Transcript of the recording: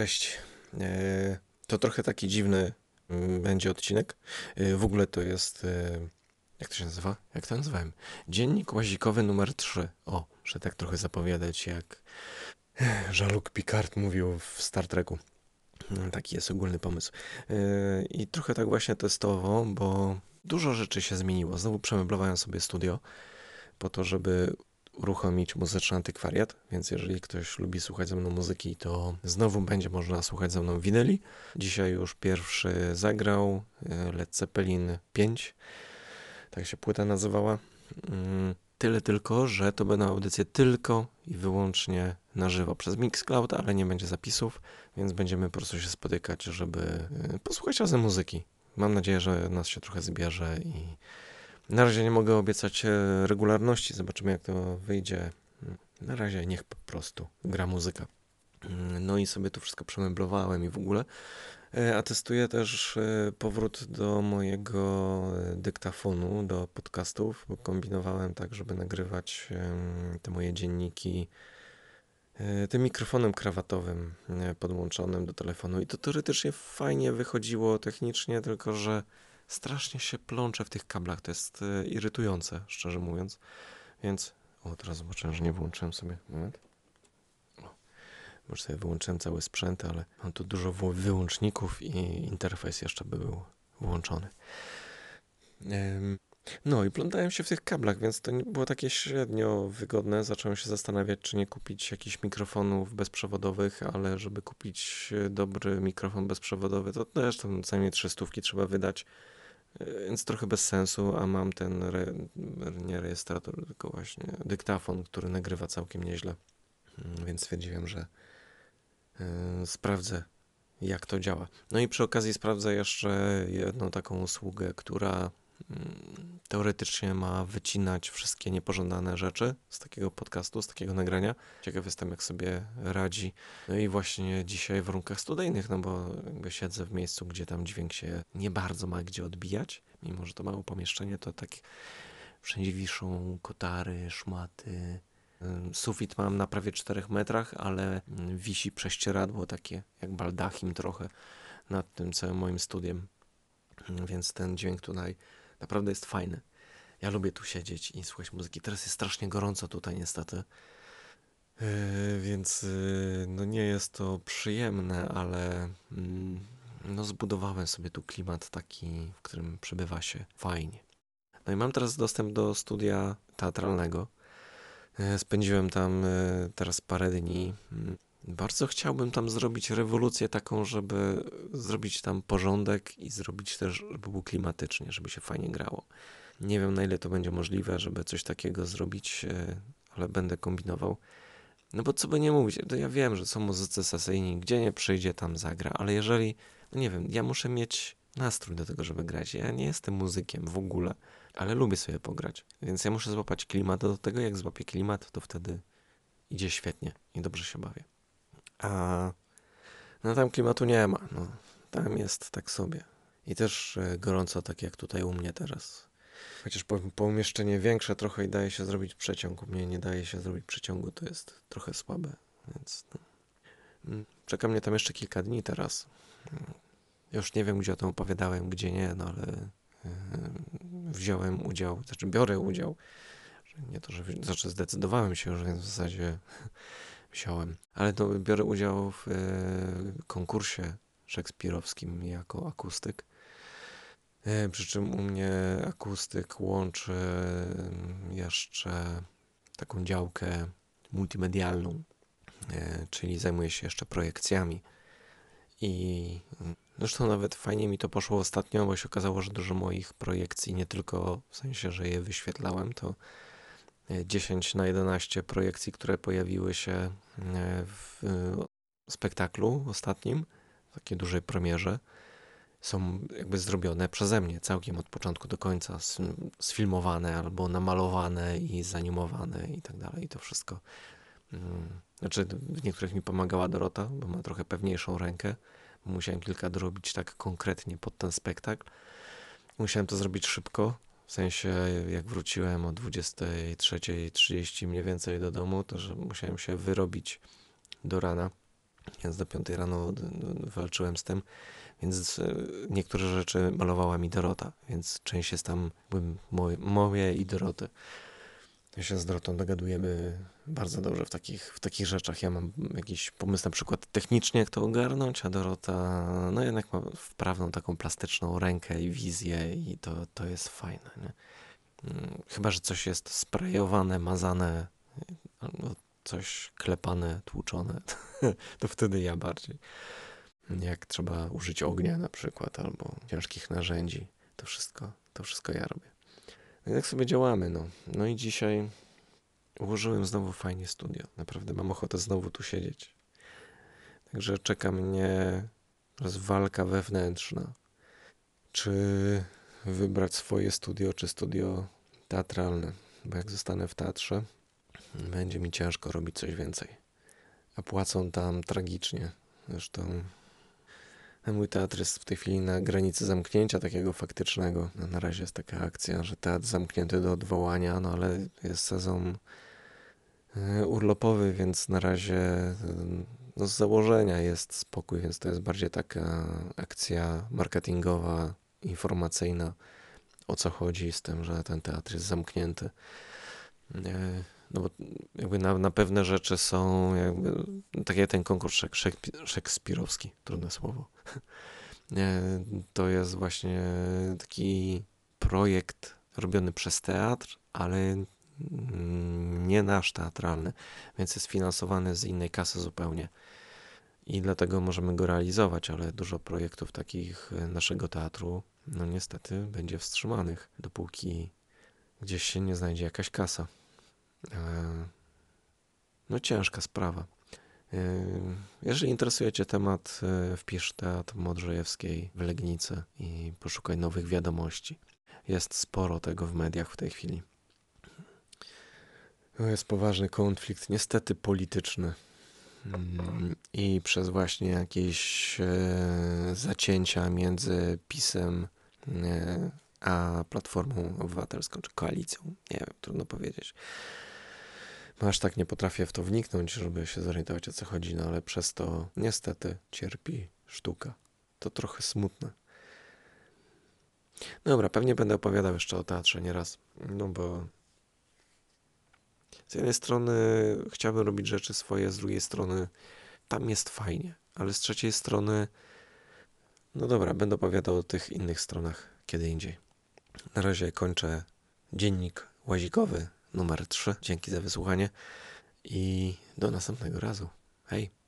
Cześć. E, to trochę taki dziwny mm, będzie odcinek. E, w ogóle to jest. e, Jak to się nazywa? Jak to nazywałem? Dziennik łazikowy numer 3. O, że tak trochę zapowiadać, jak Jean-Luc Picard mówił w Star Treku. No, Taki jest ogólny pomysł. I trochę tak właśnie testowo, bo dużo rzeczy się zmieniło. Znowu przemeblowałem sobie studio po to, żeby uruchomić muzyczny antykwariat, więc jeżeli ktoś lubi słuchać ze mną muzyki, to znowu będzie można słuchać ze mną winyli. Dzisiaj już pierwszy zagrał e, Led Zeppelin 5, tak się płyta nazywała. Mm, Tyle tylko, że to będą audycje tylko i wyłącznie na żywo przez Mixcloud, ale nie będzie zapisów, więc będziemy po prostu się spotykać, żeby e, posłuchać razem muzyki. Mam nadzieję, że nas się trochę zbierze i na razie nie mogę obiecać e, regularności, zobaczymy jak to wyjdzie. Na razie niech po prostu gra muzyka. Mm, No i sobie to wszystko przemeblowałem i w ogóle. E, A testuję też e, powrót do mojego dyktafonu, do podcastów, bo kombinowałem tak, żeby nagrywać te moje dzienniki tym mikrofonem krawatowym podłączonym do telefonu. I to teoretycznie fajnie wychodziło technicznie, tylko że strasznie się plączę w tych kablach. To jest e, irytujące, szczerze mówiąc. Więc. O, teraz zobaczyłem, że nie wyłączyłem sobie. Moment. Może sobie wyłączyłem cały sprzęt, ale mam tu dużo wy- wyłączników i interfejs jeszcze by był włączony. No i plątałem się w tych kablach, więc to było takie średnio wygodne. Zacząłem się zastanawiać, czy nie kupić jakichś mikrofonów bezprzewodowych, ale żeby kupić e, dobry mikrofon bezprzewodowy, to też tam co najmniej 300 trzeba wydać. E, Więc trochę bez sensu, a mam ten re, nie rejestrator, tylko właśnie dyktafon, który nagrywa całkiem nieźle. Mm, Więc stwierdziłem, że e, sprawdzę, jak to działa. No i przy okazji sprawdzę jeszcze jedną taką usługę, która teoretycznie ma wycinać wszystkie niepożądane rzeczy z takiego podcastu, z takiego nagrania. Ciekaw jestem, jak sobie radzi. No i właśnie dzisiaj w warunkach studyjnych, no bo jakby siedzę w miejscu, gdzie tam dźwięk się nie bardzo ma gdzie odbijać. Mimo, że to małe pomieszczenie, to tak wszędzie wiszą kotary, szmaty. Ym, Sufit mam na prawie 4 metrach, ale mm, wisi prześcieradło takie jak baldachim trochę nad tym całym moim studiem. Mm, Więc ten dźwięk tutaj naprawdę jest fajny. Ja lubię tu siedzieć i słuchać muzyki. Teraz jest strasznie gorąco tutaj niestety. Yy, więc yy, no nie jest to przyjemne, ale mm, no zbudowałem sobie tu klimat taki, w którym przebywa się fajnie. No i mam teraz dostęp do studia teatralnego. E, Spędziłem tam e, teraz parę dni. Bardzo chciałbym tam zrobić rewolucję taką, żeby zrobić tam porządek i zrobić też, żeby było klimatycznie, żeby się fajnie grało. Nie wiem na ile to będzie możliwe, żeby coś takiego zrobić, e, ale będę kombinował. No bo co by nie mówić, to ja wiem, że są muzycy sesyjni, gdzie nie przyjdzie, tam zagra, ale jeżeli, no nie wiem, ja muszę mieć nastrój do tego, żeby grać. Ja nie jestem muzykiem w ogóle, ale lubię sobie pograć, więc ja muszę złapać klimat, do tego jak złapię klimat, to wtedy idzie świetnie i dobrze się bawię. A no tam klimatu nie ma, no tam jest tak sobie. I też e, gorąco, tak jak tutaj u mnie teraz. Chociaż po- pomieszczenie większe trochę i daje się zrobić przeciąg. U mnie nie daje się zrobić przeciągu, to jest trochę słabe, więc no. Mm, Czeka mnie tam jeszcze kilka dni teraz. Mm, Już nie wiem, gdzie o tym opowiadałem, gdzie nie, no ale e, wziąłem udział, znaczy biorę udział. Nie to, że znaczy zdecydowałem się już, więc w zasadzie wziąłem. Ale to biorę udział w e, konkursie szekspirowskim jako akustyk. E, Przy czym u mnie akustyk łączy mm, jeszcze taką działkę multimedialną, e, czyli zajmuję się jeszcze projekcjami. I mm, zresztą nawet fajnie mi to poszło ostatnio, bo się okazało, że dużo moich projekcji, nie tylko w sensie, że je wyświetlałem, to 10 na 11 projekcji, które pojawiły się e, w e, spektaklu ostatnim, w takiej dużej premierze, są jakby zrobione przeze mnie całkiem od początku do końca, sfilmowane albo namalowane i zanimowane i tak dalej. I to wszystko. mm, Znaczy, w niektórych mi pomagała Dorota, bo ma trochę pewniejszą rękę. Musiałem kilka dorobić tak konkretnie pod ten spektakl. Musiałem to zrobić szybko. W sensie, jak wróciłem o 23.30 mniej więcej do domu, to że musiałem się wyrobić do rana. Więc do 5 rano walczyłem z tym, więc e, niektóre rzeczy malowała mi Dorota, więc część jest tam moje, moje i Doroty. My się z Dorotą dogadujemy bardzo dobrze w takich, w takich rzeczach. Ja mam jakiś pomysł na przykład technicznie, jak to ogarnąć, a Dorota no jednak ma wprawną taką plastyczną rękę i wizję i to, to jest fajne. Nie? Mm, Chyba, że coś jest sprayowane, mazane, coś klepane, tłuczone, to wtedy ja bardziej. Jak trzeba użyć ognia na przykład, albo ciężkich narzędzi, to wszystko, to wszystko ja robię. Tak sobie działamy, no. No i dzisiaj ułożyłem znowu fajnie studio. Naprawdę mam ochotę znowu tu siedzieć. Także czeka mnie teraz walka wewnętrzna. Czy wybrać swoje studio, czy studio teatralne? Bo jak zostanę w teatrze, będzie mi ciężko robić coś więcej. A płacą tam tragicznie. Zresztą mój teatr jest w tej chwili na granicy zamknięcia takiego faktycznego. No, na razie jest taka akcja, że teatr zamknięty do odwołania, no ale jest sezon e, urlopowy, więc na razie e, no, z założenia jest spokój, więc to jest bardziej taka akcja marketingowa, informacyjna, o co chodzi z tym, że ten teatr jest zamknięty. E, No bo jakby na, na pewne rzeczy są jakby, tak jak ten konkurs szek, szekspirowski, trudne słowo. Nie, To jest właśnie taki projekt robiony przez teatr, ale mm, nie nasz teatralny, więc jest finansowany z innej kasy zupełnie. I dlatego możemy go realizować, ale dużo projektów takich e, naszego teatru, no niestety, będzie wstrzymanych, dopóki gdzieś się nie znajdzie jakaś kasa. E, No ciężka sprawa. E, Jeżeli interesuje Cię temat, e, wpisz Teatr Modrzejewskiej w Legnicy i poszukaj nowych wiadomości. Jest sporo tego w mediach w tej chwili. To jest poważny konflikt, niestety polityczny. Mm, I przez właśnie jakieś e, zacięcia między PiSem a Platformą Obywatelską, czy koalicją, nie wiem, trudno powiedzieć. No aż tak nie potrafię w to wniknąć, żeby się zorientować o co chodzi, no ale przez to niestety cierpi sztuka. To trochę smutne. Dobra, pewnie będę opowiadał jeszcze o teatrze nieraz, no bo z jednej strony chciałbym robić rzeczy swoje, z drugiej strony tam jest fajnie, ale z trzeciej strony, no dobra, będę opowiadał o tych innych stronach kiedy indziej. Na razie kończę dziennik łazikowy numer 3. Dzięki za wysłuchanie i do następnego razu. Hej!